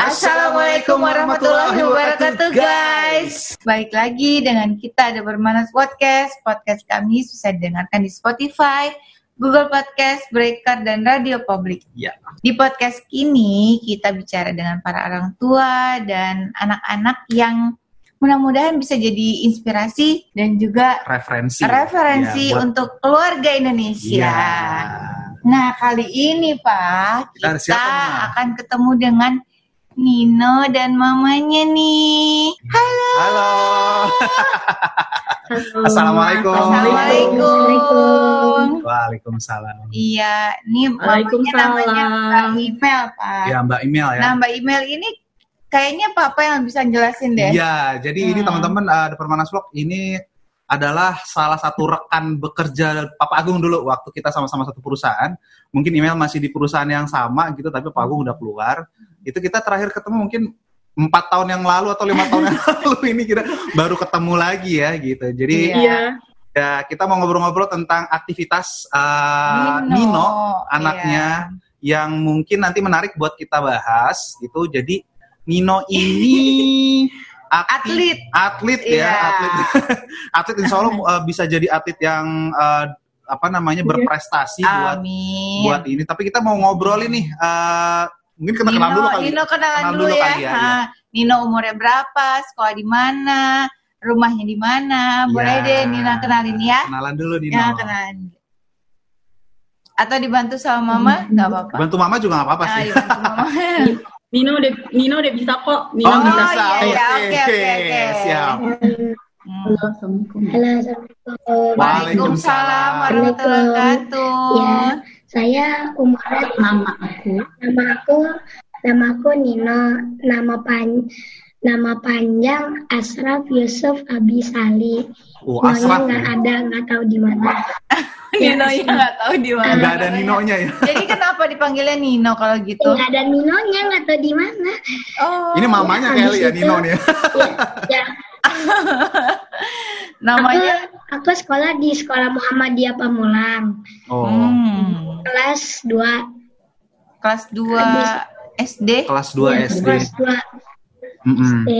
Assalamualaikum warahmatullahi wabarakatuh guys Baik lagi dengan kita ada Bermanas Podcast Podcast kami bisa didengarkan di Spotify Google Podcast, Breaker, dan Radio Publik Ya. Di podcast ini kita bicara dengan para orang tua dan anak-anak yang mudah-mudahan bisa jadi inspirasi dan juga Referensi. referensi Ya, buat- untuk keluarga Indonesia. Ya. Nah, kali ini Pak, Kita siapa, akan ketemu dengan Nino dan mamanya nih. Halo. Halo. Assalamualaikum. Assalamualaikum. Waalaikumsalam. Iya, nih mamanya namanya Mbak Email, Pak. Ya Mbak Email ya. Nah, Mbak Email ini kayaknya Papa yang bisa jelasin deh. Iya, jadi ini Hmm. teman-teman uh, The Permanas Vlog ini adalah salah satu rekan bekerja Papa Agung dulu waktu kita sama-sama satu perusahaan. Mungkin email masih di perusahaan yang sama gitu, tapi Pak Agung udah keluar. Itu kita terakhir ketemu mungkin empat tahun yang lalu atau lima tahun yang lalu ini kita baru ketemu lagi ya gitu. Jadi Iya. Iya. ya kita mau ngobrol-ngobrol tentang aktivitas uh, Nino, anaknya yang mungkin nanti menarik buat kita bahas gitu. Jadi Nino ini aktif- Atlet. atlet ya, Iya. atlet. atlet insya Allah uh, bisa jadi atlet yang uh, apa namanya Iya. berprestasi buat Amin. buat ini. Tapi kita mau ngobrol ini uh, mungkin kita kenalan Nino, dulu kali. Nino kenalan Kenalan dulu, dulu ya. kali ya, Ha, Nino umurnya berapa? Sekolah di mana? Rumahnya di mana? Boleh Ya. deh Nino kenalin ya. Kenalan dulu Nino. Ya, kenalin. Atau dibantu sama mama? Nggak apa-apa. Bantu mama juga nggak apa-apa Ah, sih. mama. Nino udah Nino udah bisa kok. Nino Oh, bisa. iya, iya. oke, oke, oke. Siap. Hmm. Halo, Assalamualaikum. Halo, Assalamualaikum. Waalaikumsalam warahmatullahi wabarakatuh. Ya, saya umurnya Nama aku. nama aku nama aku Nino, nama pan nama panjang Asraf Yusuf Abisali. Oh, Namanya Asraf. nggak ya. ada, nggak tahu di mana. Nino ya nggak tahu di mana. Nggak ada Ninonya ya. Jadi kenapa dipanggilnya Nino kalau gitu? Nggak ada Ninonya, nggak tahu di mana. Oh, Ini mamanya kali ya Nino nih. Ya, namanya. aku, aku sekolah di sekolah Muhammadiyah Pamulang, Oh. Hmm. Kelas 2 Kelas 2 SD. Kelas 2 SD. kelas 2 Mm-mm. SD.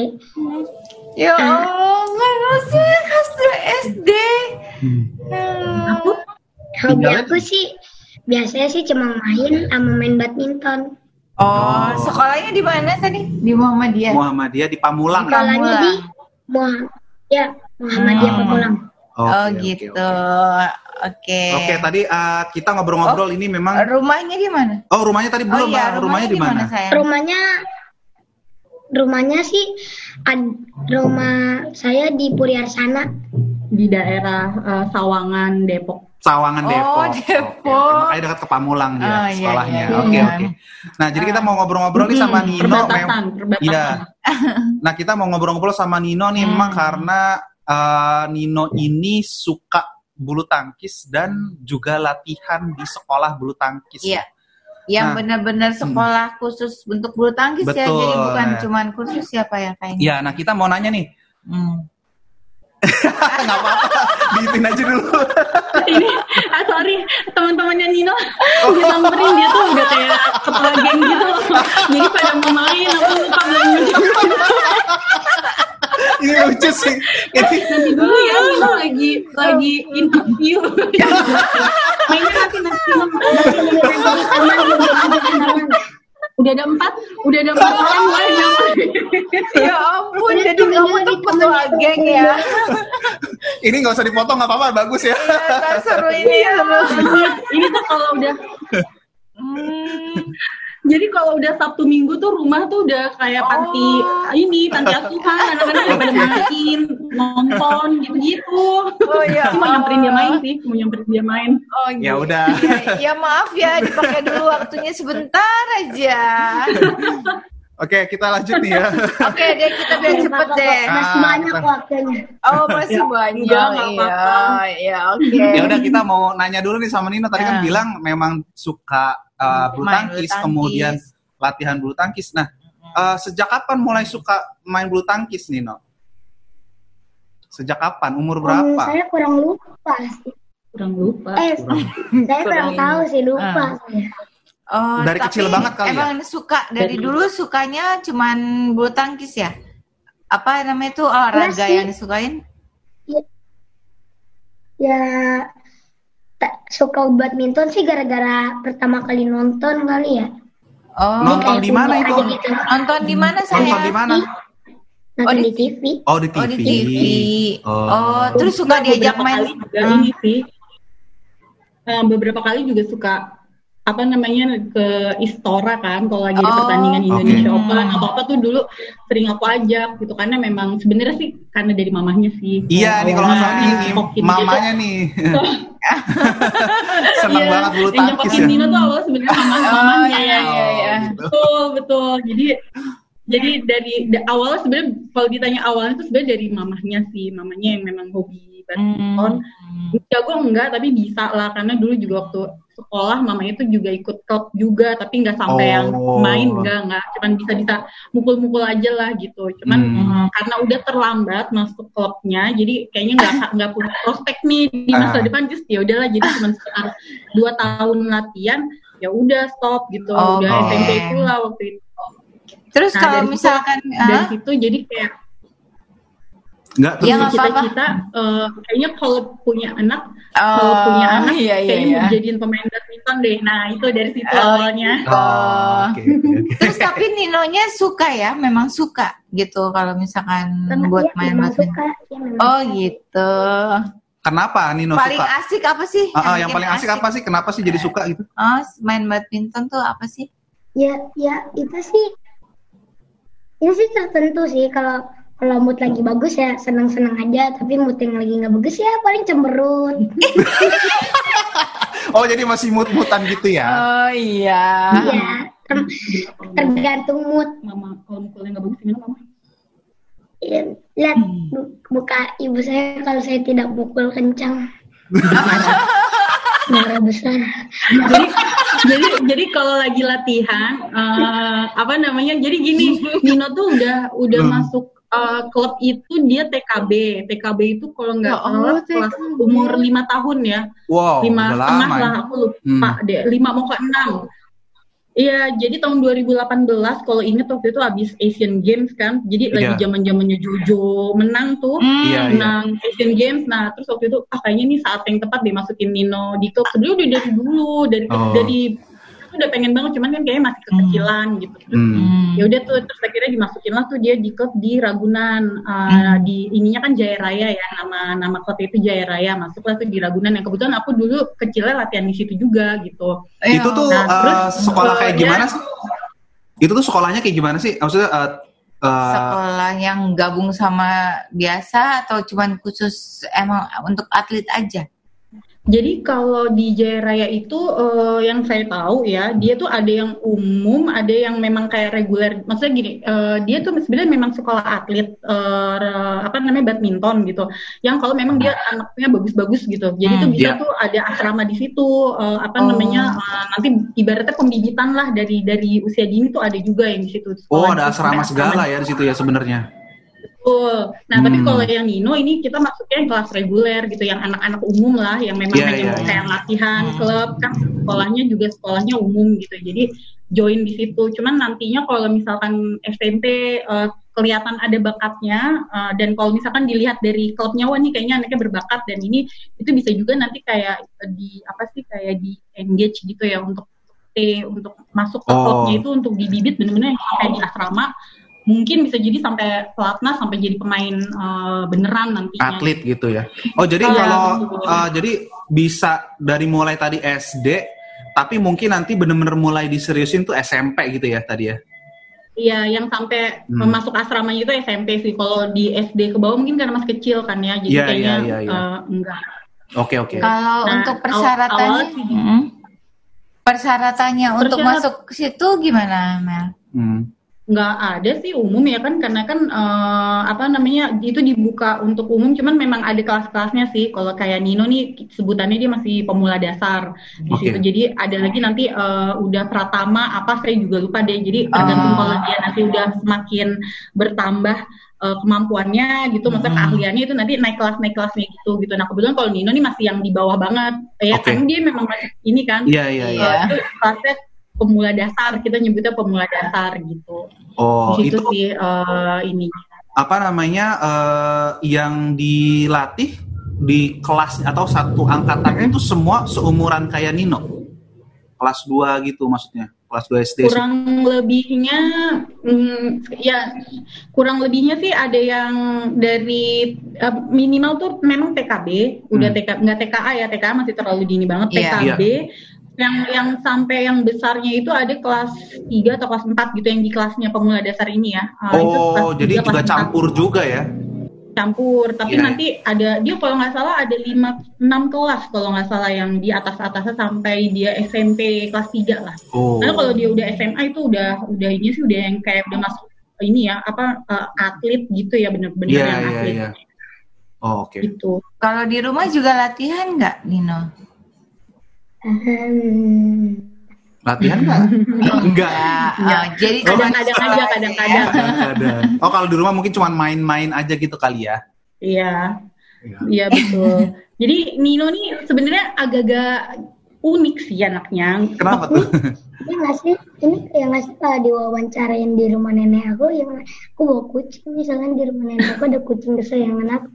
Ya Allah, manusia kelas 2 SD. Hmm. Hmm. Aku Hobi aku sih biasanya sih cuma main sama main badminton. Oh, sekolahnya di mana tadi? Di Muhammadiyah. Muhammadiyah di Pamulang. Sekolahnya Pamulang. di Muhammad ya Muhammadiyah Hmm. Pamulang. Oh Oke, oke, gitu. Oke, Oke. Oke, tadi uh, kita ngobrol-ngobrol ini memang Rumahnya di mana? Oh, rumahnya tadi belum, oh iya, Mbak. rumahnya di mana? Rumahnya rumahnya sih ad- rumah saya di Puriarsana. di daerah eh, Sawangan, Depok. Sawangan Oh, Depok. Depok. Makanya dekat ke Pamulang dia Oh, iya, sekolahnya. iya, Oke, iya. oke. Nah, jadi kita mau ngobrol-ngobrol nih sama Nino. Perbatasan. Iya. Nah, kita mau ngobrol-ngobrol sama Nino nih Hmm. memang karena uh, Nino ini suka bulu tangkis dan juga latihan di sekolah bulu tangkis. Iya. Yang Nah. benar-benar sekolah khusus untuk bulu tangkis ya, Betul. jadi bukan cuman kursus ya Pak ya kayaknya. Iya, nah kita mau nanya nih. Hmm. Nggak apa-apa, diitin aja dulu. Ini, ah sorry, teman-temannya Nino dia samperin dia tuh udah kayak ketua geng gitu loh. Jadi pada mau main, aku lupa belum. ini lucu sih. Ini Nanti dulu ya, Nino lagi lagi interview. Mainnya nanti nanti udah ada empat, udah ada empat orang mulai Ya ampun, jadi kamu tuh ketua geng ya. ini nggak usah dipotong nggak apa-apa, bagus ya. Iya, seru ini seru. Ini tuh kalau udah Hmm. Jadi kalau udah Sabtu Minggu tuh rumah tuh udah kayak panti Oh. ini panti asuhan anak-anak udah pada main nonton gitu-gitu. Oh ya. Aku mau nyamperin dia main sih, mau nyamperin dia main. Oh, Ya gitu. udah. Ya, ya maaf ya, dipakai dulu waktunya sebentar aja. Oke, kita lanjut nih ya. Oke deh, kita biar cepet deh. Masih Ah, banyak kita- waktunya. Oh masih Ya, banyak, enggak, nggak iya, apa-apa. ya oke. ya udah kita mau nanya dulu nih sama Nino. Tadi kan Ah. bilang memang suka uh, bulu tangkis, kemudian latihan bulu tangkis. Nah, uh, sejak kapan mulai suka main bulu tangkis, Nino? Sejak kapan? Umur Hmm, berapa? saya kurang lupa sih. Kurang lupa. Eh, saya kurang Kurang tahu sih lupa. Ah. Oh, Dari tapi kecil banget kali ya? emang suka dari Dari- dulu sukanya cuman bulu tangkis ya? Apa namanya itu olahraga yang disukain? Ya tak suka badminton sih gara-gara pertama kali nonton kali ya. Oh, Nonton di mana itu? gitu. nonton di mana saya? Nonton di mana? Oh, di- di TV. Oh di TV. Oh di TV. Oh. Oh, terus suka diajak main. kali juga Hmm. ini sih Eh, beberapa kali juga suka apa namanya ke Istora kan kalau lagi ada Oh, pertandingan. Indonesia Open Hmm. atau apa tuh dulu sering aku ajak gitu karena memang sebenarnya sih karena dari mamahnya sih Iya nih kalau nggak salah nih, Yang mamanya nih. Seneng Iya, banget bulu yang tangkis nyepokin ya. Nino tuh awalnya sebenarnya mama Oh, mamanya iya, iya, iya. betul betul jadi jadi dari da- awalnya sebenarnya kalau ditanya awalnya tuh sebenarnya dari mamahnya sih mamahnya yang memang hobi badminton Hmm. jago enggak tapi bisa lah karena dulu juga waktu sekolah mamanya tuh juga ikut klub juga tapi nggak sampai Oh. yang main enggak enggak cuman bisa bisa mukul-mukul aja lah gitu cuman Hmm. eh, karena udah terlambat masuk klubnya jadi kayaknya nggak nggak punya prospek nih di masa Ah. depan just ya udahlah jadi cuma sekitar dua tahun latihan ya udah stop gitu Oh, udah oke. SMP pula waktu itu Terus Nah, kalau dari situ- misalkan dari ah, situ jadi kayak Enggak terus Iya, nggak apa-apa. cita-cita eh, kayaknya kalau punya anak kalau oh, punya anak iya, iya, kayaknya iya. mau jadiin pemain badminton deh. Nah itu dari situ Oh, awalnya. Oh, oke oke oke. Terus tapi Ninonya suka ya, memang suka gitu kalau misalkan Karena buat dia main badminton. memang Oh suka. gitu. Kenapa Nino paling suka? asik apa sih? Ah, ah, yang paling asik apa sih? Kenapa sih jadi suka gitu? Oh, main badminton tuh apa sih? Ya, ya itu sih. Ini sih tertentu sih kalau kalau mood lagi bagus ya senang-senang aja, tapi mood yang lagi nggak bagus ya paling cemberut. Oh jadi masih mut-mutan gitu ya? Oh iya. Iya, ter- tergantung mood. Mama kalau mukulnya nggak bagus gimana mama? Ya, lihat bu- muka ibu saya kalau saya tidak pukul kencang. Marah besar. jadi jadi jadi kalau lagi latihan eh, apa namanya? Jadi gini, Nino tuh udah udah Hmm. masuk eh, klub itu dia TKB. TKB itu kalau nggak Ya salah kelas TKB. umur lima tahun ya. Wow, lima setengah lama. lah ya. aku lupa deh lima mau ke enam Iya, jadi tahun 2018 kalau inget waktu itu habis Asian Games kan, jadi lagi Iya. zaman zamannya Jojo menang tuh, Hmm. Iya. menang Asian Games. Nah, terus waktu itu ah kayaknya ini saat yang tepat dimasukin Nino di klub. Sebenarnya udah dari dulu, dari Oh. dari aku udah pengen banget, cuman kan kayaknya masih kekecilan gitu. Terus Hmm. Hmm. ya udah tuh terus akhirnya dimasukin lah tuh dia di klub di Ragunan Uh, Hmm. di ininya kan Jaya Raya ya nama nama klub itu Jaya Raya masuklah tuh di Ragunan yang kebetulan aku dulu kecilnya latihan di situ juga gitu Iya. Itu tuh Nah, eh, terus, sekolah eh, kayak ya- gimana sih? Itu tuh sekolahnya kayak gimana sih? Maksudnya eh, eh, sekolah yang gabung sama biasa atau cuman khusus emang untuk atlet aja? Jadi kalau di Jaya Raya itu eh, yang saya tahu ya, dia tuh ada yang umum, ada yang memang kayak reguler. Maksudnya gini, eh, dia tuh sebenarnya memang sekolah atlet re- apa namanya badminton gitu. Yang kalau memang dia anaknya bagus-bagus gitu. Jadi Hmm, tuh bisa iya. tuh ada asrama di situ, eh, apa Oh. namanya eh, nanti ibaratnya pembibitan lah dari dari usia dini tuh ada juga yang di situ. oh ada asrama sampai segala ya di situ ya sebenarnya. Betul. Nah, tapi Hmm. kalau yang Nino ini kita masuknya yang kelas reguler gitu, yang anak-anak umum lah, yang memang Iya, hanya mau iya. kayak latihan Hmm. klub kan sekolahnya juga sekolahnya umum gitu. Jadi join di situ. Cuman nantinya kalau misalkan SMP eh, kelihatan ada bakatnya eh, dan kalau misalkan dilihat dari klubnya wah nih kayaknya anaknya berbakat dan ini itu bisa juga nanti kayak eh, di apa sih kayak di engage gitu ya untuk T untuk masuk ke Oh. klubnya itu untuk dibibit bener-bener yang kayak di asrama mungkin bisa jadi sampai pelatnas sampai jadi pemain eh, beneran nantinya. Atlet gitu ya. Oh jadi Iya, kalau betul. eh, jadi bisa dari mulai tadi SD, tapi mungkin nanti bener-bener mulai diseriusin tuh SMP gitu ya tadi ya. Iya, yang sampai Hmm. masuk asramanya itu SMP sih. Kalau di SD ke bawah mungkin karena masih kecil kan ya, jadi Iya, kayaknya iya, iya, iya. eh, enggak. Oke oke. Kalau Nah, untuk aw- persyaratannya, awal sih- Mm. persyaratannya untuk Persyarat- masuk ke situ gimana, Mel? Hmm. Nggak ada sih umum ya kan karena kan eh, apa namanya itu dibuka untuk umum cuman memang ada kelas-kelasnya sih kalau kayak Nino nih sebutannya dia masih pemula dasar di Oke. situ jadi ada lagi nanti eh, udah pratama apa saya juga lupa deh jadi tergantung Ah. kalau dia nanti udah semakin bertambah eh, kemampuannya gitu maksudnya Hmm. keahliannya itu nanti naik kelas naik kelasnya gitu gitu nah kebetulan kalau Nino nih masih yang di bawah banget ya Oke. kan dia memang masih ini kan Iya iya Eh, iya. itu kelasnya pemula dasar kita nyebutnya pemula dasar gitu Oh, di situ itu sih eh, ini apa namanya eh, yang dilatih di kelas atau satu angkatan itu semua seumuran kayak Nino. Kelas 2 gitu maksudnya. Kelas 2 SD. kurang lebihnya mm, ya kurang lebihnya sih ada yang dari eh, minimal tuh memang TKB udah Hmm. TK nggak TKA ya TKA masih terlalu dini banget Iya. TKB yang yang sampai yang besarnya itu ada kelas 3 atau kelas 4 gitu yang di kelasnya pemula dasar ini ya Ah, itu kelas Oh, jadi tiga, juga campur juga ya. campur tapi Iya. nanti ada dia kalau nggak salah ada lima enam kelas kalau nggak salah yang di atas atasnya sampai dia SMP kelas 3 lah Oh. karena kalau dia udah SMA itu udah udah ini sih udah yang kayak udah masuk ini ya apa eh, atlet gitu ya bener-bener Iya, yang iya, atlet iya. Oh, oke. gitu Kalau di rumah juga latihan nggak, Nino? Hmm. Latihan nggak? Enggak. Ya, oh, jadi cuma di kadang-kadang aja ya. kadang-kadang Kadang-kadang. Oh, kalau di rumah mungkin cuma main-main aja gitu kali ya. iya Iya. iya betul jadi Nino nih sebenarnya agak-agak unik sih anaknya Kenapa tuh? Ini nggak sih, ini kayak nggak sih kalau diwawancarain di rumah nenek aku, yang aku bawa kucing, misalkan di rumah nenek aku ada kucing kesayangan aku.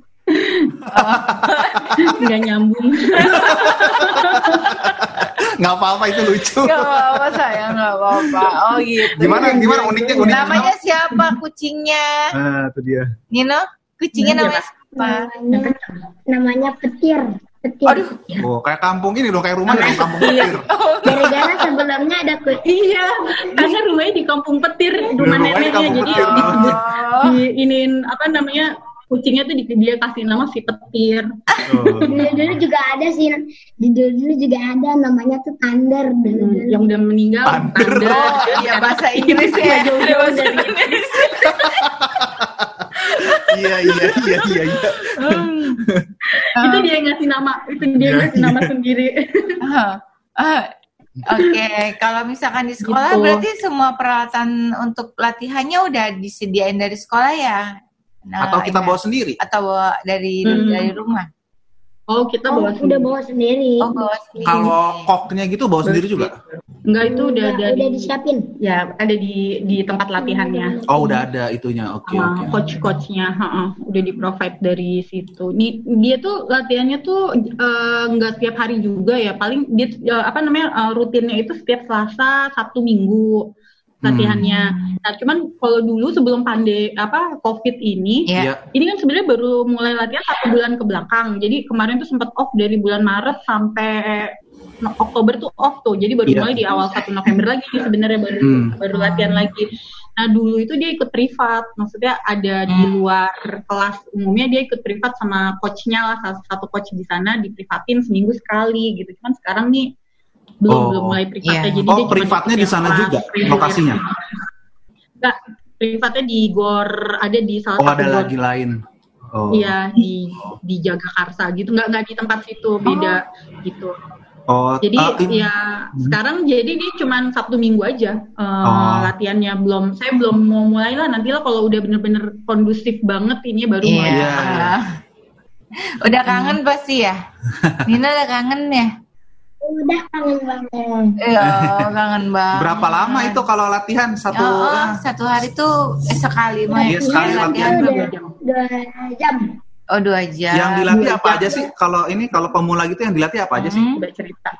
Nggak nyambung Nggak apa-apa itu lucu. Gak apa-apa sayang, gak apa-apa. Oh gitu. Gimana gimana uniknya uniknya? Namanya siapa kucingnya? Ah, itu dia. Nino? Kucingnya Iya, namanya siapa? Namanya, namanya petir. Petir. Aduh. Oh, kayak kampung ini dong, kayak rumah di kampung Iya. petir. Gara-gara sebelumnya ada kucing. iya karena rumahnya di kampung petir rumah neneknya kampung jadi disebut Oh. di iniin apa namanya kucingnya tuh di, dia kasih nama si petir Oh. Dulu dulu juga ada sih, di dulu dulu juga ada namanya tuh Thunder dulu dulu. yang udah meninggal Thunder. Thunder. Oh, iya bahasa Inggris ya. Nggak jauh-jauh Bahasa dari Inggris. Iya iya iya iya iya. itu dia yang ngasih nama itu dia yang ngasih nama sendiri Ah, ah, Oke, kalau misalkan di sekolah Gitu. berarti semua peralatan untuk latihannya udah disediain dari sekolah ya? Nah, Atau kita iya. bawa sendiri? atau bawa dari Hmm. dari rumah? oh kita Oh, bawa udah sendiri. bawa sendiri. Oh, bawa sendiri. Kalau koknya gitu bawa sendiri juga? enggak itu udah Udah, ada udah di disiapin. ya ada di di tempat latihannya Oh, udah ada itunya. Oke sama oke. coach-coachnya heeh, udah di provide dari situ. Nih dia tuh latihannya tuh eh, nggak setiap hari juga ya, paling dia eh, apa namanya eh, rutinnya itu setiap Selasa, Sabtu, Minggu latihannya. Nah cuman kalau dulu sebelum pandai apa COVID ini. Iya. ini kan sebenarnya baru mulai latihan satu bulan ke belakang. Jadi kemarin tuh sempat off dari bulan Maret sampai no- Oktober tuh off tuh. Jadi baru Iya. mulai di awal 1 November lagi sebenarnya baru Hmm. baru latihan lagi. Nah dulu itu dia ikut privat, maksudnya ada di Hmm. luar kelas umumnya dia ikut privat sama coachnya lah salah satu coach di sana diprivatin seminggu sekali gitu. Cuman sekarang nih belum Oh. belum mulai privatnya. Iya. Jadi Oh, dia cuma privatnya di sana juga reguler. lokasinya? Enggak, privatnya di Gor ada di salah Oh, satu ada Gor lagi lain. Oh. Iya di di Jagakarsa gitu nggak nggak di tempat situ beda gitu. Oh, Jadi ah, ini- ya sekarang jadi dia cuman Sabtu Minggu aja eh, Oh. latihannya belum saya belum mau mulai lah nanti lah kalau udah bener-bener kondusif banget ini baru Iya. mulai. Iya. Udah kangen pasti ya? Nina udah kangen ya? Udah kangen banget. Iya, kangen banget. berapa lama itu kalau latihan satu? Oh, oh, satu hari tuh eh, sekali mah Iya, sekali latihan. udah dua jam. dua jam. Oh dua jam. Yang dilatih Dua apa jam. aja sih? Kalau ini kalau pemula gitu yang dilatih apa aja sih? Hmm. Udah cerita.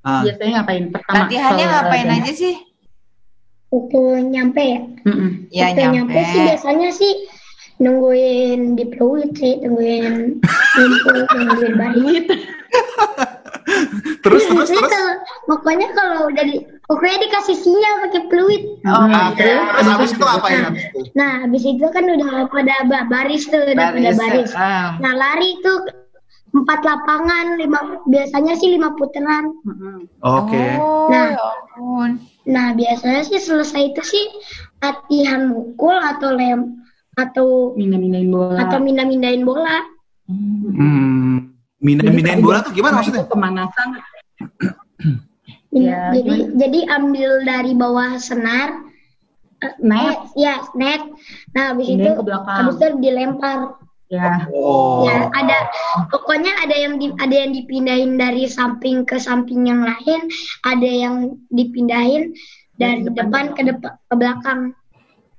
Ah, Biasanya ngapain pertama? Latihannya ngapain aja sih? Waktu nyampe ya. Mm-mm. Ya Waktu nyampe. nyampe sih biasanya sih nungguin di peluit sih, nungguin nungguin balik. terus terus Jadi terus. kalau pokoknya kalau udah di pokoknya dikasih sinyal pakai peluit. Oh, Ah, gitu. terus habis itu apa ya? habis itu? Nah, habis itu kan udah pada ba- baris tuh, udah pada Baris, baris. ah. Nah, lari itu empat lapangan, lima biasanya sih lima putaran. Mm-mm. Oke. Oh, Nah. ya. Nah, biasanya sih selesai itu sih latihan mukul atau lem atau Mindah-mindahin bola. atau mindah-mindahin bola. Hmm, mindahin Jadi mindahin kalau bola tuh gimana maksudnya? Pemanasan. Min- Ya, jadi gimana? jadi ambil dari bawah senar eh, Net. eh, ya net. Nah, habis Pindahin itu ke belakang. habis itu dilempar. Ya. Oh. Ya, ada pokoknya ada yang di, ada yang dipindahin dari samping ke samping yang lain, ada yang dipindahin dari depan depan ke depan ke belakang.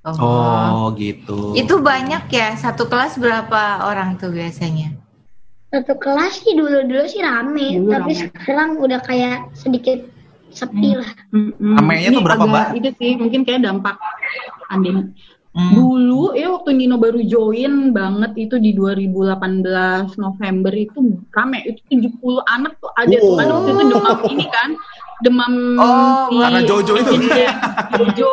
Oh, gitu. Itu banyak ya, satu kelas berapa orang tuh biasanya? Satu kelas sih dulu-dulu sih rame, Dulu tapi rame. sekarang udah kayak sedikit sepi lah. Mm-mm. Ramainya tuh Ini berapa, Mbak? Itu sih mungkin kayak dampak pandemi. Hmm. Dulu ya waktu Nino baru join banget itu di 2018 November itu rame itu 70 anak tuh ada tuh kan waktu itu demam ini kan demam Oh, karena Jojo itu. Iya, Jojo.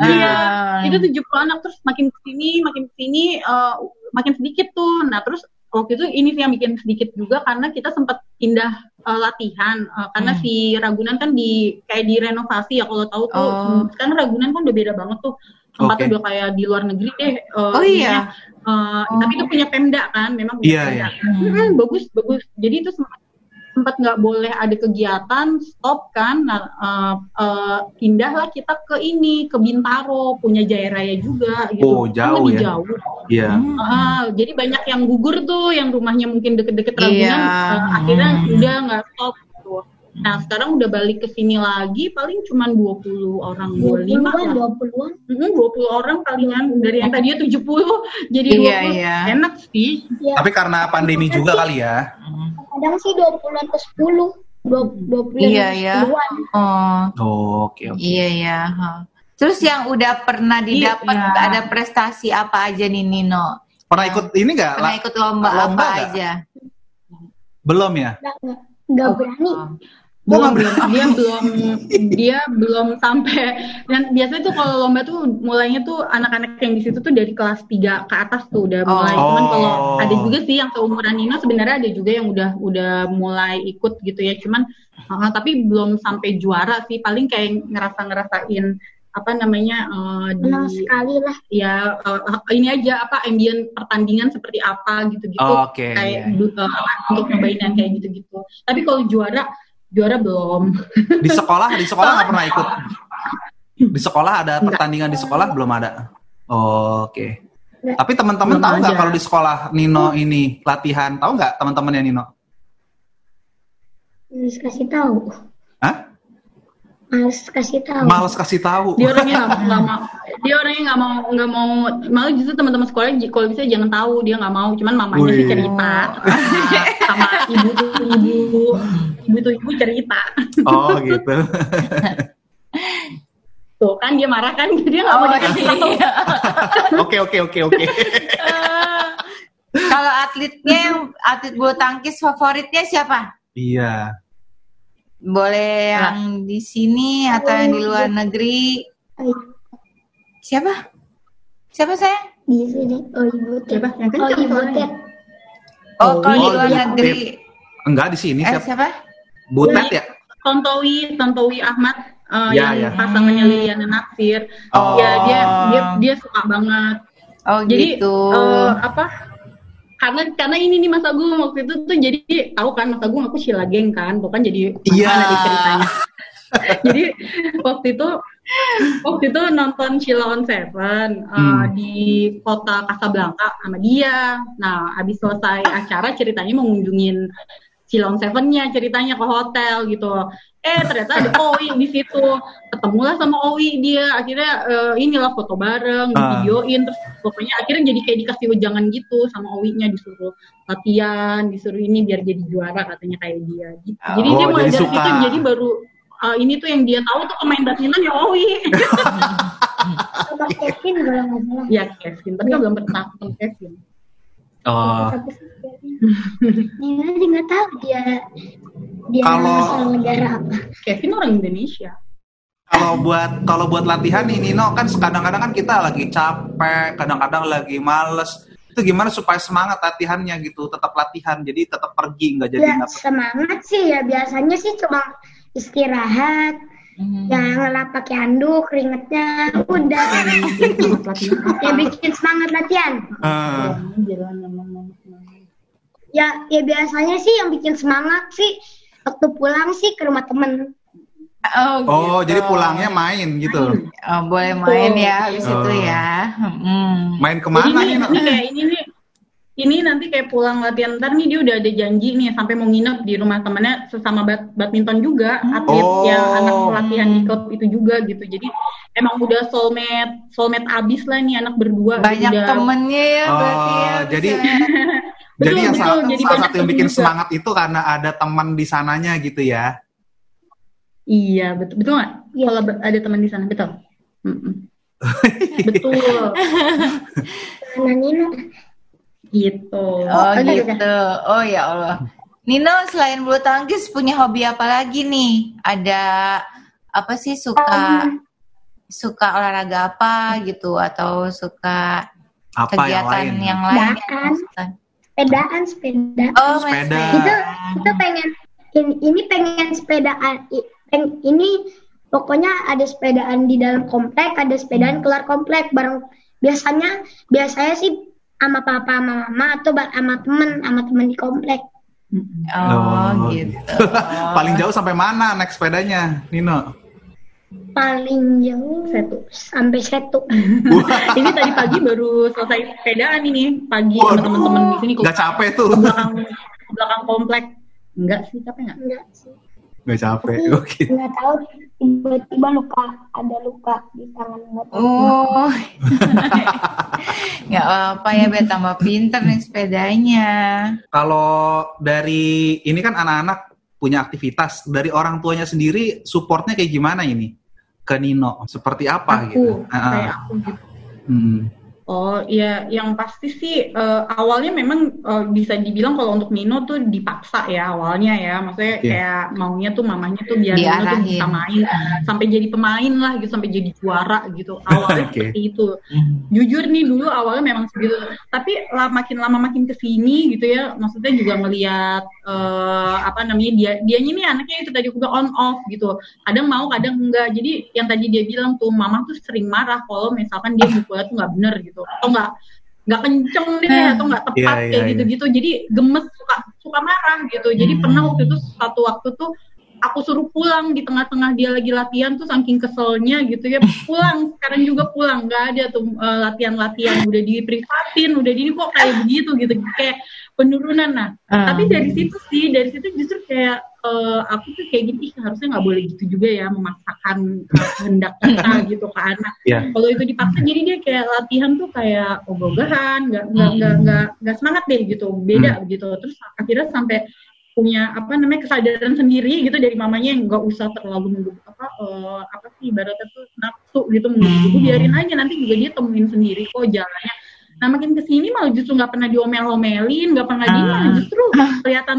Iya, Ah. itu 70 anak terus makin ke sini makin ke sini eh, makin sedikit tuh. Nah, terus waktu itu ini sih yang bikin sedikit juga karena kita sempat pindah eh, latihan eh, karena Hmm. si Ragunan kan di kayak direnovasi ya kalau tahu tuh. Oh. hmm, Sekarang Ragunan kan udah beda banget tuh. Tempatnya Oke. udah kayak di luar negeri deh. eh, Oh iya. Eh, Tapi itu punya Pemda kan, memang punya Iya, Pemda. iya. Hmm, bagus, bagus. Jadi itu sempat sempat nggak boleh ada kegiatan, stop kan. Nah, eh, eh, pindahlah kita ke ini, ke Bintaro, punya Jaya Raya juga gitu. Oh, Kan jauh ya. jauh. Iya. Ah, jadi banyak yang gugur tuh, yang rumahnya mungkin deket-deket Iya. Ragunan, eh, akhirnya Hmm. udah nggak stop. Gitu. Nah sekarang udah balik ke sini lagi, paling cuma 20 orang, 25 20-an, lah. 20-an. Mm, 20 orang palingan dari yang tadinya 70 jadi 20 Iya, iya. enak sih. Ya, Tapi karena pandemi juga kali ya. Kadang sih 20-an ke 10. 20 Iya, iya. 10-an. Oh, Oh, oke oke. iya ya. ha. Terus yang udah pernah didapat Iya. ada prestasi apa aja nih Nino? Pernah ikut ini nggak? Pernah ikut lomba, lomba apa nggak? aja? Belum ya? Nggak, nggak, nggak berani. Oh. Belum belum dia belum dia belum sampai dan biasanya tuh kalau lomba tuh mulainya tuh anak-anak yang di situ tuh dari kelas 3 ke atas tuh udah mulai Oh. cuman kalau ada juga sih yang seumuran Nino sebenarnya ada juga yang udah udah mulai ikut gitu ya cuman uh, tapi belum sampai juara sih paling kayak ngerasa ngerasain apa namanya uh, di Senang sekali lah. ya uh, ini aja apa ambient pertandingan seperti apa gitu-gitu Oh, Oke. kayak iya. du- uh, untuk nyobain yang kayak gitu-gitu tapi kalau juara juara belum Di sekolah, di sekolah nggak pernah ikut. Di sekolah ada pertandingan di sekolah belum ada. Oh, Oke. Nggak. Tapi teman-teman tahu nggak kalau di sekolah Nino ini latihan? Tahu nggak teman-temannya Nino? Harus kasih tahu. Hah? Harus kasih tahu. Males kasih tahu. dia orangnya nggak nggak mau dia orangnya nggak mau nggak mau malah justru teman-teman sekolah kalau bisa jangan tahu dia nggak mau cuman mamanya sih Wih. cerita sama ibu tuh ibu ibu tuh ibu cerita Oh, gitu. tuh kan dia marah kan dia nggak mau Oh, dikasih tahu iya. Oke, oke, oke, oke. Eh, Kalau atletnya yang atlet bulu tangkis favoritnya siapa? Iya. Boleh yang di sini atau yang di luar negeri? Ay, Siapa? Siapa saya? Di sini. Oh, ibu Ted. Siapa? Yang Oh, ibu. Ted. Oh, kalau di Oh, luar iya. negeri. Enggak di sini Eh, siapa? siapa? Butet ya? Tontowi Tontowi Ahmad eh, Ya, yang ya. pasangannya Liliana Natsir Oh. ya dia dia dia suka banget Oh, jadi gitu. eh, apa karena karena ini nih Mas Agung waktu itu tuh jadi tahu kan Mas Agung aku Sheila Geng kan bukan jadi Iya. mana di ceritanya jadi waktu itu waktu itu nonton Sheila on Seven eh, Hmm. di kota Casablanca sama dia nah habis selesai acara ceritanya mau ngunjungin Sheila on Seven-nya ceritanya ke hotel gitu eh ternyata ada Owi di situ ketemulah sama Owi dia akhirnya eh, inilah foto bareng Ah. videoin terus pokoknya akhirnya jadi kayak dikasih ujangan gitu sama Owi-nya disuruh latihan disuruh ini biar jadi juara katanya kayak dia gitu. jadi Oh, dia mulai jadi dari suka. situ jadi baru eh, ini tuh yang dia tahu tuh pemain badminton ya Owi Sama Kevin kalau nggak salah. ya Kevin tapi kan belum pernah ketemu Kevin Oh. Nina aja nggak tahu dia dia Kalau- asal negara apa. Kevin orang Indonesia Kalau buat kalau buat latihan nih Nino kan kadang-kadang kan kita lagi capek, kadang-kadang lagi males. Itu gimana supaya semangat latihannya gitu, tetap latihan, jadi tetap pergi nggak jadi Ya semangat sih ya biasanya sih cuma istirahat, Hmm. jangan ngelap pakai handuk, keringetnya udah. Semangat latihan apa? ya bikin semangat latihan. Eh, Jalan ngomong-ngomong. Ya ya biasanya sih yang bikin semangat sih waktu pulang sih ke rumah temen. Oh, Oh, gitu. jadi pulangnya main gitu. Oh, boleh main ya habis Oh. itu ya. Hmm. Main Jadi ke mana ini, Nino? ini kayak ini nih ini nanti kayak pulang latihan ntar nih dia udah ada janji nih sampai mau nginep di rumah temennya sesama bad badminton juga atlet Oh. yang anak pelatihan di klub itu juga gitu jadi emang udah soulmate soulmate abis lah nih anak berdua Banyak udah, temennya ya Oh, berarti ya. jadi- bisa. Jadi Betul, yang betul. salah, Jadi salah satu yang bikin juga. semangat itu karena ada teman di sananya gitu ya. iya betul betul nggak Iya. kalau ada teman di sana betul Mm-mm. betul Nah, Nino. gitu Oh Udah, gitu. Oh ya Allah. Nino selain bulu tangkis punya hobi apa lagi nih? Ada apa sih suka suka olahraga apa gitu atau suka Apa yang kegiatan lain? yang lain? Sepedaan. sepedaan sepeda Oh, Sepeda. itu kita pengen ini, ini pengen sepedaan peng- ini pokoknya ada sepedaan di dalam komplek ada sepedaan keluar komplek bareng biasanya biasanya sih sama papa sama mama atau sama temen sama temen di komplek Oh, Oh, gitu. Paling jauh sampai mana naik sepedanya, Nino? Paling jauh Setu. sampai setu ini tadi pagi baru selesai sepedaan ini pagi sama teman-teman di sini ke Gak capek tuh? belakang belakang komplek enggak sih capek nggak enggak sih Gak capek. Oke. nggak tahu tiba-tiba luka ada luka di tangan nggak tahu Oh. Nggak apa ya, biar tambah pinter nih sepedanya. Kalau dari ini kan anak-anak punya aktivitas dari orang tuanya sendiri supportnya kayak gimana ini ke Nino? Seperti apa aku gitu? Kayak ah. aku gitu Hmm. Oh iya, yang pasti sih eh, awalnya memang eh, bisa dibilang kalau untuk Nino tuh dipaksa ya awalnya ya, maksudnya Iya. kayak maunya tuh mamanya tuh biar Nino tuh bisa main sampai jadi pemain lah gitu, sampai jadi juara gitu. Awalnya Oke. seperti itu. Jujur nih dulu awalnya memang segitu, tapi lah, makin lama makin ke sini gitu ya, maksudnya juga ngelihat eh, apa namanya dia dianya nih anaknya itu tadi aku bilang on off gitu. Kadang mau, kadang enggak. Jadi yang tadi dia bilang tuh mama tuh sering marah kalau misalkan dia mukulnya tuh nggak bener gitu atau nggak nggak kenceng deh atau nggak tepat Iya, iya, kayak iya. gitu-gitu jadi gemes suka suka marah gitu jadi Hmm. pernah waktu itu satu waktu tuh aku suruh pulang di tengah-tengah dia lagi latihan tuh saking keselnya gitu ya. Pulang sekarang juga pulang. Nggak ada tuh eh, latihan-latihan. Udah diprivatin udah di kok kayak begitu gitu. Kayak penurunan nah. Ah. tapi dari situ sih dari situ justru kayak eh, aku tuh kayak gini "Ih, harusnya nggak boleh gitu juga ya memaksakan eh, kehendak kita gitu ke anak Iya. kalau itu dipaksa jadi dia kayak latihan tuh kayak ogah-ogahan nggak nggak nggak nggak nggak semangat deh gitu beda gitu. Terus akhirnya sampai punya apa namanya kesadaran sendiri gitu dari mamanya yang nggak usah terlalu menggebu apa eh, apa sih ibaratnya tuh nafsu gitu menggebu biarin aja nanti juga dia temuin sendiri kok jalannya. Nah makin ke sini malah justru nggak pernah diomel-omelin nggak pernah di Ah. justru kelihatan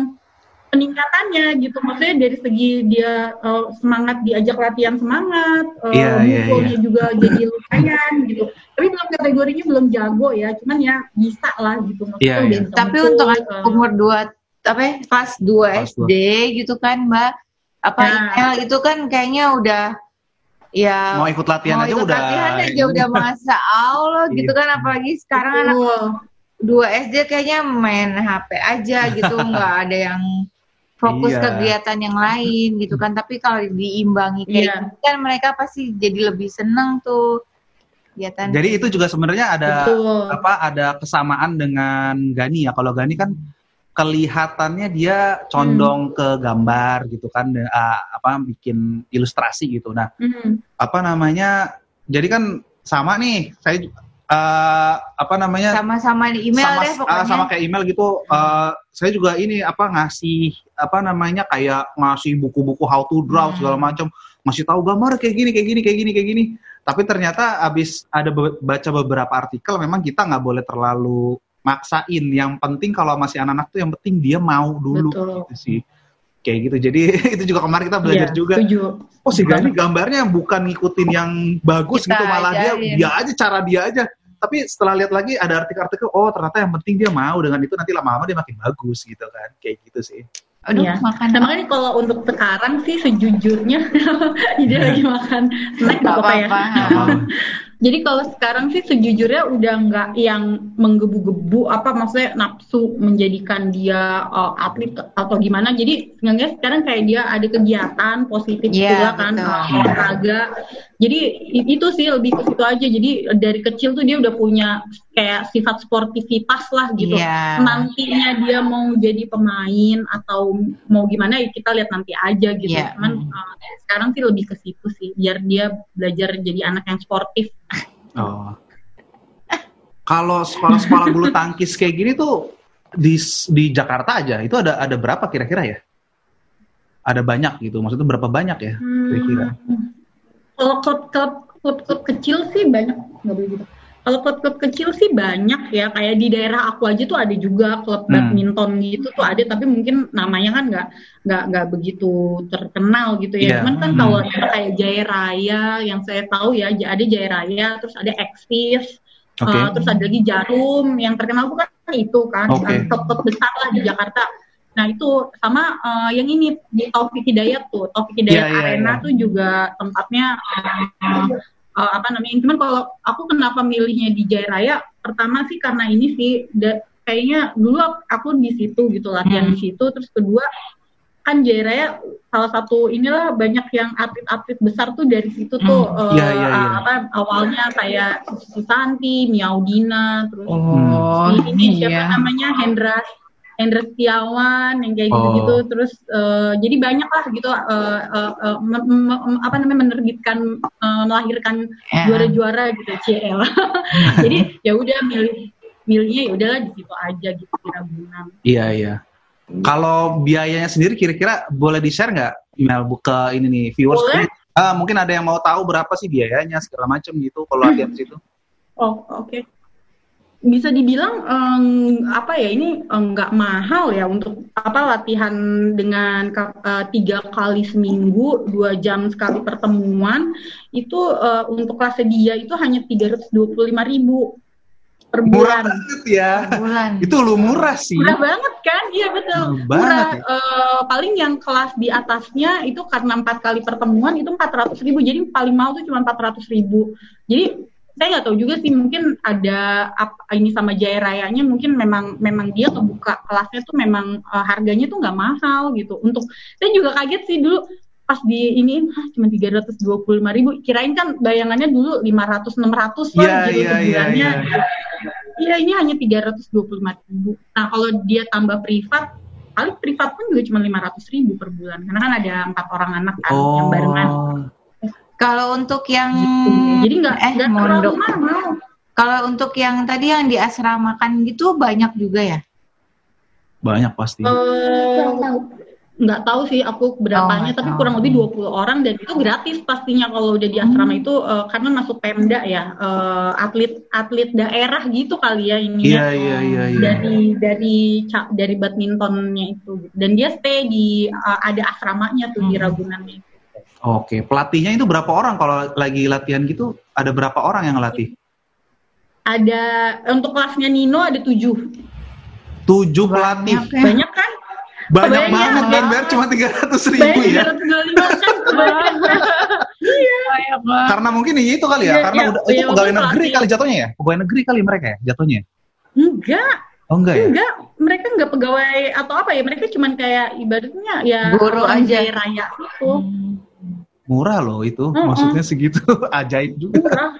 peningkatannya gitu. Maksudnya dari segi dia eh, semangat diajak latihan semangat eh, Iya, iya, mukulnya juga jadi lumayan gitu. Tapi belum kategorinya belum jago ya cuman ya bisa lah gitu. Maksudnya udah iya. bisa Tapi untuk anak umur 2 apa ya, kelas 2 Kelas SD gitu kan, Mbak. Apa Nah. email itu kan kayaknya udah ya Mau ikut latihan mau aja ikut udah. latihan aja udah masa Allah gitu Iya. kan apalagi sekarang anak dua SD kayaknya main HP aja gitu nggak ada yang fokus Iya. kegiatan yang lain gitu kan tapi kalau diimbangi kayak Iya. gitu kan mereka pasti jadi lebih seneng tuh kegiatan Jadi itu juga sebenarnya ada Betul. apa ada kesamaan dengan Gani ya. Kalau Gani kan kelihatannya dia condong ke gambar gitu kan ah, apa bikin ilustrasi gitu. Nah, Hmm. apa namanya? Jadi kan sama nih, saya eh, apa namanya? sama-sama di email sama, deh ah, pokoknya sama kayak email gitu. eh, saya juga ini apa ngasih apa namanya kayak ngasih buku-buku how to draw Hmm. segala macam, ngasih tahu gambar kayak gini, kayak gini, kayak gini, kayak gini. Tapi ternyata abis ada be- baca beberapa artikel, memang kita nggak boleh terlalu maksain. Yang penting kalau masih anak-anak tuh yang penting dia mau dulu Betul. gitu sih. Kayak gitu. Jadi itu juga kemarin kita belajar Iya, juga. setuju. Oh si Gani gambarnya bukan ngikutin yang bagus Kita gitu malah dia ajarin. dia aja cara dia aja. Tapi setelah lihat lagi ada artikel-artikel oh ternyata yang penting dia mau dengan itu nanti lama-lama dia makin bagus gitu kan. Kayak gitu sih. aduh Iya. makan Nah, makanya kalau untuk sekarang sih sejujurnya dia lagi makan snack apa-apa ya. apa-apa. Jadi kalau sekarang sih sejujurnya udah nggak yang menggebu-gebu apa maksudnya nafsu menjadikan dia uh, atlet atau gimana. Jadi sebenarnya sekarang kayak dia ada kegiatan positif Iya, juga kan olahraga. Jadi itu sih lebih ke situ aja. Jadi dari kecil tuh dia udah punya kayak sifat sportivitas lah gitu. Iya. Nantinya dia mau jadi pemain atau mau gimana ya kita lihat nanti aja gitu. Iya. Cuman uh, sekarang sih lebih ke situ sih biar dia belajar jadi anak yang sportif. Oh. Kalau sekolah-sekolah bulu tangkis kayak gini tuh di di Jakarta aja itu ada ada berapa kira-kira ya? Ada banyak gitu. Maksudnya berapa banyak ya kira-kira? Hmm. Kalau klub-klub klub-klub kecil sih banyak nggak boleh gitu. Kalau klub-klub kecil sih banyak ya, kayak di daerah aku aja tuh ada juga klub Hmm. badminton gitu tuh ada, tapi mungkin namanya kan nggak nggak nggak begitu terkenal gitu ya. Iya. Cuman kan Hmm. kalau kayak Jaya Raya, yang saya tahu ya ada Jaya Raya, terus ada Exis, Oke. Uh, terus ada lagi Jarum yang terkenal bukan itu kan Oke. top-top besar lah di Jakarta. Nah itu sama uh, yang ini di Taufik Hidayat tuh Taufik Hidayat Iya, iya, Arena iya. tuh juga tempatnya uh, uh, apa namanya? Cuman kalau aku kenapa milihnya di Jaya Raya? Pertama sih karena ini sih da- kayaknya dulu aku di situ gitu latihan Hmm. di situ. Terus kedua kan Jaya Raya salah satu inilah banyak yang atlet-atlet besar tuh dari situ tuh Hmm. eh, Iya, iya, iya. apa awalnya kayak Susanti, Miaudina, terus Oh, ini, ini siapa iya. namanya Hendra Hendra Setiawan yang kayak Oh. gitu-gitu terus eh, jadi banyak lah gitu eh, eh, eh, me- me- me- apa namanya menerbitkan eh, melahirkan Ya. juara-juara gitu CL jadi ya udah milih milihnya ya udahlah di situ aja gitu di Ragunan Iya iya. Kalau biayanya sendiri kira-kira boleh di share nggak email buka ini nih viewers? Boleh. Ah, mungkin ada yang mau tahu berapa sih biayanya segala macam gitu kalau latihan di situ. Oh, oke. Bisa dibilang em, apa ya ini nggak mahal ya untuk apa latihan dengan eh, tiga kali seminggu dua jam sekali pertemuan itu eh, untuk kelas dia itu hanya tiga ratus dua puluh lima ribu per Murah bulan. banget ya. bulan. Itu lu murah sih. Murah banget kan? Iya betul. Murah Murah. ya. Eh, paling yang kelas di atasnya itu karena empat kali pertemuan itu empat ratus ribu. Jadi paling mahal tuh cuma empat ratus ribu. Jadi saya nggak tahu juga sih mungkin ada apa ini sama Jaya Rayanya mungkin memang memang dia kebuka kelasnya tuh memang eh, harganya tuh nggak mahal gitu. Untuk saya juga kaget sih dulu pas di ini cuma tiga ratus dua puluh lima ribu. Kirain kan bayangannya dulu lima ratus enam ratus lah Iya, gitu iya, iya, sebulannya. iya. Iya ini hanya 325 ribu. Nah kalau dia tambah privat, paling privat pun juga cuma 500 ribu per bulan. Karena kan ada empat orang anak kan yang barengan. Kalau untuk yang Gitu. Jadi nggak eh terlalu mondok. Kalau untuk yang tadi yang di asramakan gitu banyak juga ya? Banyak pasti. Eh, tahu. nggak tahu sih aku berapanya, Oh, tapi kurang lebih 20 orang dan itu gratis pastinya kalau udah di asrama itu eh, karena masuk Pemda ya, eh, atlet atlet daerah gitu kali ya ini Iya iya iya iya. dari dari dari badmintonnya itu dan dia stay di eh, ada asramanya tuh di Hmm. Ragunan itu. Oke, pelatihnya itu berapa orang kalau lagi latihan gitu? Ada berapa orang yang ngelatih? Ada untuk kelasnya Nino ada tujuh. Tujuh pelatih. Banyak ya. Banyak kan? Banyak Kebayang banget ya? kan, Ber? Cuma 300 ribu Banyak ya. 325 kan? Banyak banget. Karena mungkin itu kali ya, Iya, karena iya, udah iya, itu pegawai negeri kali jatuhnya ya? Pegawai negeri kali mereka ya jatuhnya? Enggak, Oh enggak ya? enggak. Mereka enggak pegawai atau apa ya? Mereka cuman kayak ibaratnya ya Guru aja. raya itu. Hmm. Murah loh itu, Mm-mm. maksudnya segitu. Ajaib juga. Murah.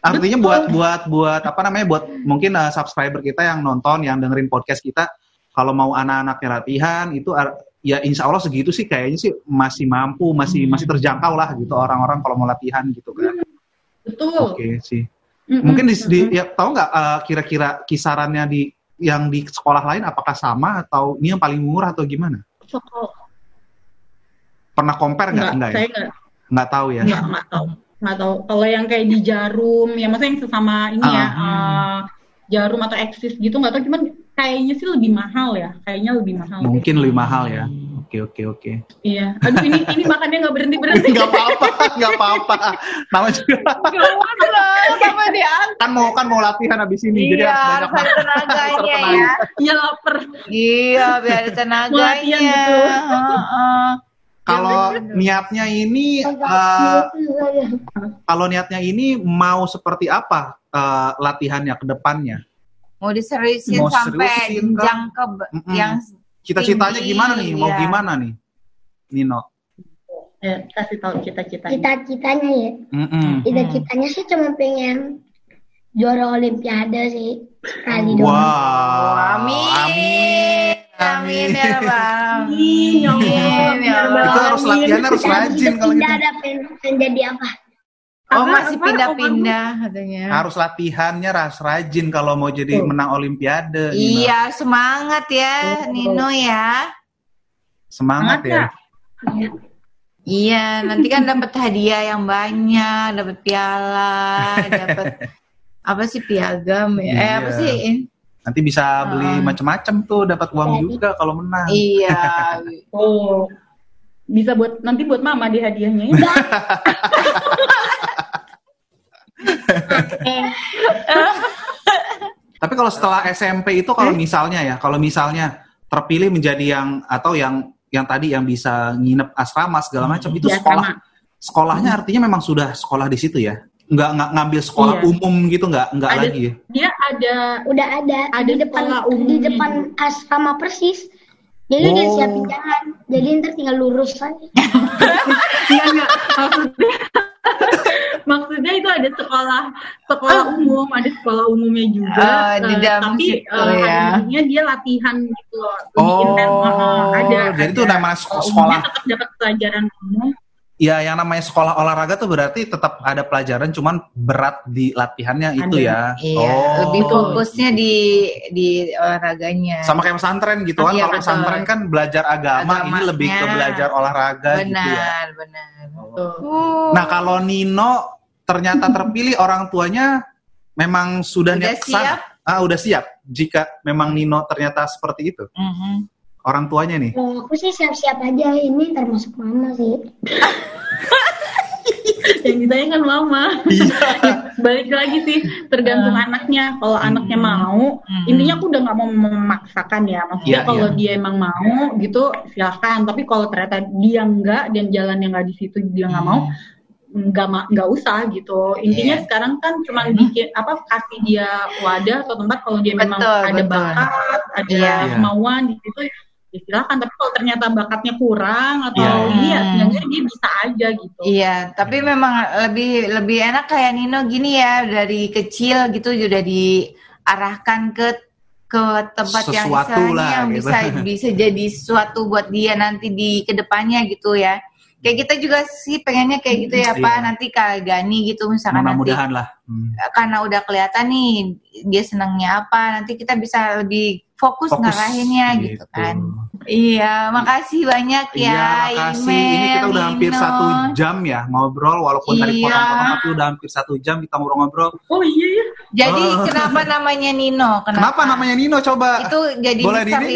Artinya Betul. buat buat buat apa namanya buat mungkin uh, subscriber kita yang nonton yang dengerin podcast kita kalau mau anak-anaknya latihan itu ya insya Allah segitu sih kayaknya sih masih mampu masih Hmm. masih terjangkau lah gitu orang-orang kalau mau latihan gitu kan. Betul. Oke sih. Mm-mm. Mungkin di, di ya tahu nggak uh, kira-kira kisarannya di yang di sekolah lain apakah sama atau ini yang paling murah atau gimana? Sekolah. Pernah compare nggak? Enggak, Nggak ya? saya enggak, Nggak tahu ya. enggak, enggak tahu. Enggak tahu. Kalau yang kayak di Jarum, ya maksudnya yang sesama ini ya, Ah. eh, Jarum atau Eksis gitu enggak tahu, cuman kayaknya sih lebih mahal ya. Kayaknya lebih mahal. Mungkin lebih mahal ya. Oke oke oke. Iya. Aduh ini ini makannya nggak berhenti berhenti. Nggak apa-apa, nggak apa-apa. Nama juga Sama kan mau kan mau latihan habis ini jadi Iya, harus harus banyak tenaganya Harus ya. Iya lapar. Iya, biar ada Mau latihan tenaganya. gitu. Kalau niatnya ini eh, kalau niatnya ini mau seperti apa eh, latihannya ke depannya? Mau diseriusin Mau sampai jenjang ke Mm-mm. yang Cita-citanya gimana nih? Mau iya. gimana nih? Nino. Eh, kasih tahu cita-cita. Cita-citanya ya, Mm-mm. cita-citanya sih cuma pengen juara olimpiade sih sekali Wow. doang. amin. Amin. Amin, ya Allah, Amin, ya Allah. Itu harus Amin. latihannya harus rajin kalau gitu. pindah ada pengen, jadi apa? Oh Apa, masih pindah-pindah katanya. Harus latihannya harus rajin kalau mau jadi Tuh. menang olimpiade. Nino. Iya semangat ya Betul. Nino ya. Semangat ya. Semangat, Iya nanti kan dapat hadiah yang banyak, dapat piala, dapat apa sih piagam ya? Eh apa Iya. sih? Nanti bisa beli Ah. macam-macam tuh, dapat uang Jadi. juga kalau menang. Iya. Oh, bisa buat nanti buat mama di hadiahnya ya. Eh, Tapi kalau setelah SMP itu kalau misalnya ya, kalau misalnya terpilih menjadi yang atau yang yang tadi yang bisa nginep asrama segala macam itu Di sekolah sekolahnya artinya memang sudah sekolah di situ ya nggak nggak ngambil sekolah Iya. umum gitu nggak nggak Ada- lagi ya? Dia ada udah ada, Ada di depan sekolah di depan asrama persis. Jadi udah Oh. siapin jalan. Jadi ntar tinggal lurus aja. Iya enggak maksudnya maksudnya itu ada sekolah sekolah umum ada sekolah umumnya juga Oh, di eh, dalam tapi situ eh, ya. akhirnya dia latihan gitu loh lebih Oh, intens eh, ada jadi itu ada. namanya sek- Kalau sekolah. umumnya tetap dapat pelajaran umum ya yang namanya sekolah olahraga tuh berarti tetap ada pelajaran cuman berat di latihannya itu Ada. ya Iya, oh lebih fokusnya di di olahraganya. sama kayak pesantren gitu kan Iya, kalau pesantren kan belajar agama ini Agamanya. lebih ke belajar olahraga gitu ya benar, benar. Uh, nah kalau Nino ternyata terpilih orang tuanya memang sudah, Udah niat ke sana. ah udah siap jika memang Nino ternyata seperti itu mhm. Orang tuanya nih. Kalau aku sih siap-siap aja. Ini termasuk mama sih. yang ditanya kan mama. Iya. Balik lagi sih tergantung anaknya. Kalau anaknya mau Hmm. intinya aku udah nggak mau memaksakan ya. Maksudnya Iya, kalau iya. dia emang mau gitu silahkan tapi kalau ternyata dia enggak dan jalannya nggak di situ dia nggak mau nggak ma- nggak usah gitu. Intinya Iya. sekarang kan cuma bikin apa kasih dia wadah atau tempat. Kalau dia memang Betul, ada betul. bakat ada Iya. kemauan di situ ya silakan tapi kalau ternyata bakatnya kurang atau Iya. ini ya sebenarnya dia bisa aja gitu Iya, tapi memang lebih lebih enak kayak Nino gini ya dari kecil gitu sudah diarahkan ke ke tempat yang Sesuatu istilahnya lah, yang gitu. bisa bisa jadi sesuatu buat dia nanti di ke depannya gitu ya. Kayak kita juga sih pengennya kayak gitu ya Iya. Pak nanti kayak Gani gitu misalkan nanti mudah-mudahan lah Hmm. karena udah kelihatan nih dia senangnya apa nanti kita bisa lebih fokus, Fokus, ngarahinnya gitu, kan. Iya, makasih banyak ya. Iya, makasih. Ini Email, kita udah hampir Nino. satu jam ya ngobrol, walaupun tadi Iya. potong-potong tapi udah hampir satu jam kita ngobrol-ngobrol. oh iya ya Jadi Oh. kenapa namanya Nino? Kenapa namanya Nino? Coba. Itu jadi Boleh di ini?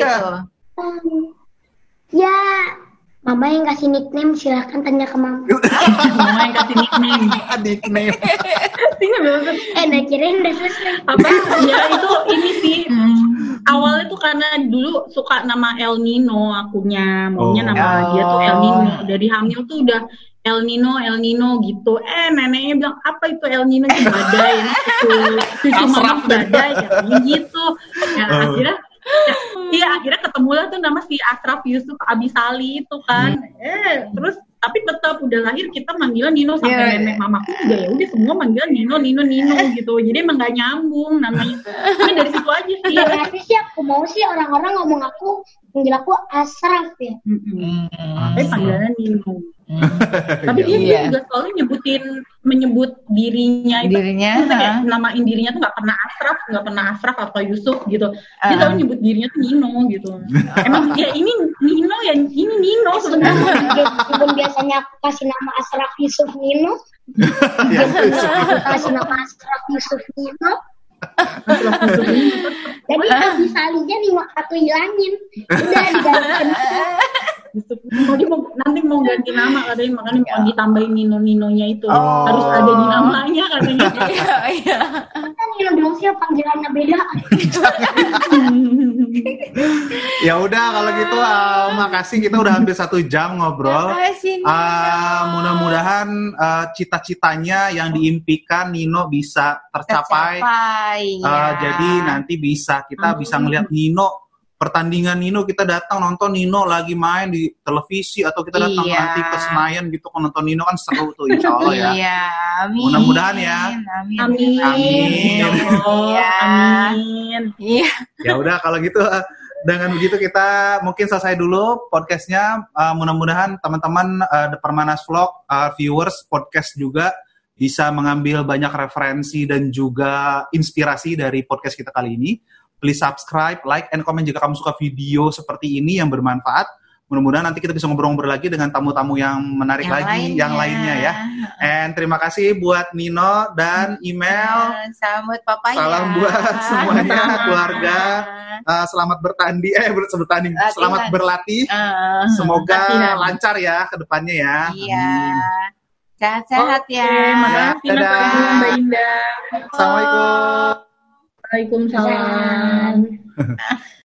Hmm, ya, mama yang kasih nickname silahkan tanya ke mama. mama yang kasih nickname Nickname. Banget. eh, nah kirain udah selesai. apa ya itu ini sih Hmm. awalnya tuh karena dulu suka nama El Nino akunya maunya Oh. nama Oh. dia tuh El Nino dari hamil tuh udah El Nino El Nino gitu eh neneknya bilang apa itu El Nino itu badai cucu mama Asraf deh. badai katanya gitu ya Oh. akhirnya ya, iya akhirnya ketemulah tuh nama si Asraf Yusuf Abisali itu kan eh terus tapi tetap udah lahir kita manggilnya Nino sampai Iya. nenek mamaku juga ya udah semua manggil Nino Nino Nino gitu jadi emang gak nyambung namanya tapi dari situ aja sih Sebenarnya sih aku mau sih orang-orang ngomong aku manggil aku Asraf ya. Mm-mm. Hmm. tapi panggilannya Nino Hmm. tapi dia, dia Iya. juga selalu nyebutin menyebut dirinya itu Dirinya, kayak namain dirinya tuh nggak pernah Asraf nggak pernah Asraf atau Yusuf gitu dia Ah. selalu nyebut dirinya tuh Nino gitu emang ya ini Nino ya ini Nino sebenarnya Meskipun biasanya aku kasih nama Asraf Yusuf Nino, Ya, aku kasih nama Asraf Yusuf Nino, Asraf Yusuf Nino. jadi habis salinya nih aku hilangin. Udah diganti. Nino. Dia mau, nanti mau ganti nama katanya makanya mau ditambahin Nino Ninonya itu Oh. harus ada di namanya katanya Iya, iya. Kan Nino dong sih panggilannya beda. ya udah kalau gitu uh, makasih kita udah hampir satu jam ngobrol. Makasih. Uh, mudah-mudahan uh, cita-citanya yang diimpikan Nino bisa tercapai. Tercapai, Uh, ya. Jadi nanti bisa kita bisa ngelihat Nino pertandingan Nino kita datang nonton Nino lagi main di televisi atau kita datang Iya. nanti ke Senayan gitu kan nonton Nino kan seru tuh insya Allah ya. Iya, amin. Mudah-mudahan ya. Amin. Amin. Amin. Ya Allah, Iya. Amin. Iya. ya udah kalau gitu dengan begitu kita mungkin selesai dulu podcastnya Eh, mudah-mudahan teman-teman eh, The Permanas Vlog eh, viewers podcast juga bisa mengambil banyak referensi dan juga inspirasi dari podcast kita kali ini please subscribe like and comment jika kamu suka video seperti ini yang bermanfaat mudah-mudahan nanti kita bisa ngobrol-ngobrol lagi dengan tamu-tamu yang menarik lagi yang lainnya ya and terima kasih buat Nino dan email Ya, Salam buat papanya. Salam buat semuanya, keluarga. Uh, selamat bertanding, eh ber- bertanding, Latihan. selamat berlatih. Ah, Semoga latihan. lancar ya ke depannya ya. Iya. Sehat-sehat Oke, ya. Dadah. Agung, Mbak Indah. Assalamualaikum. Waalaikumsalam.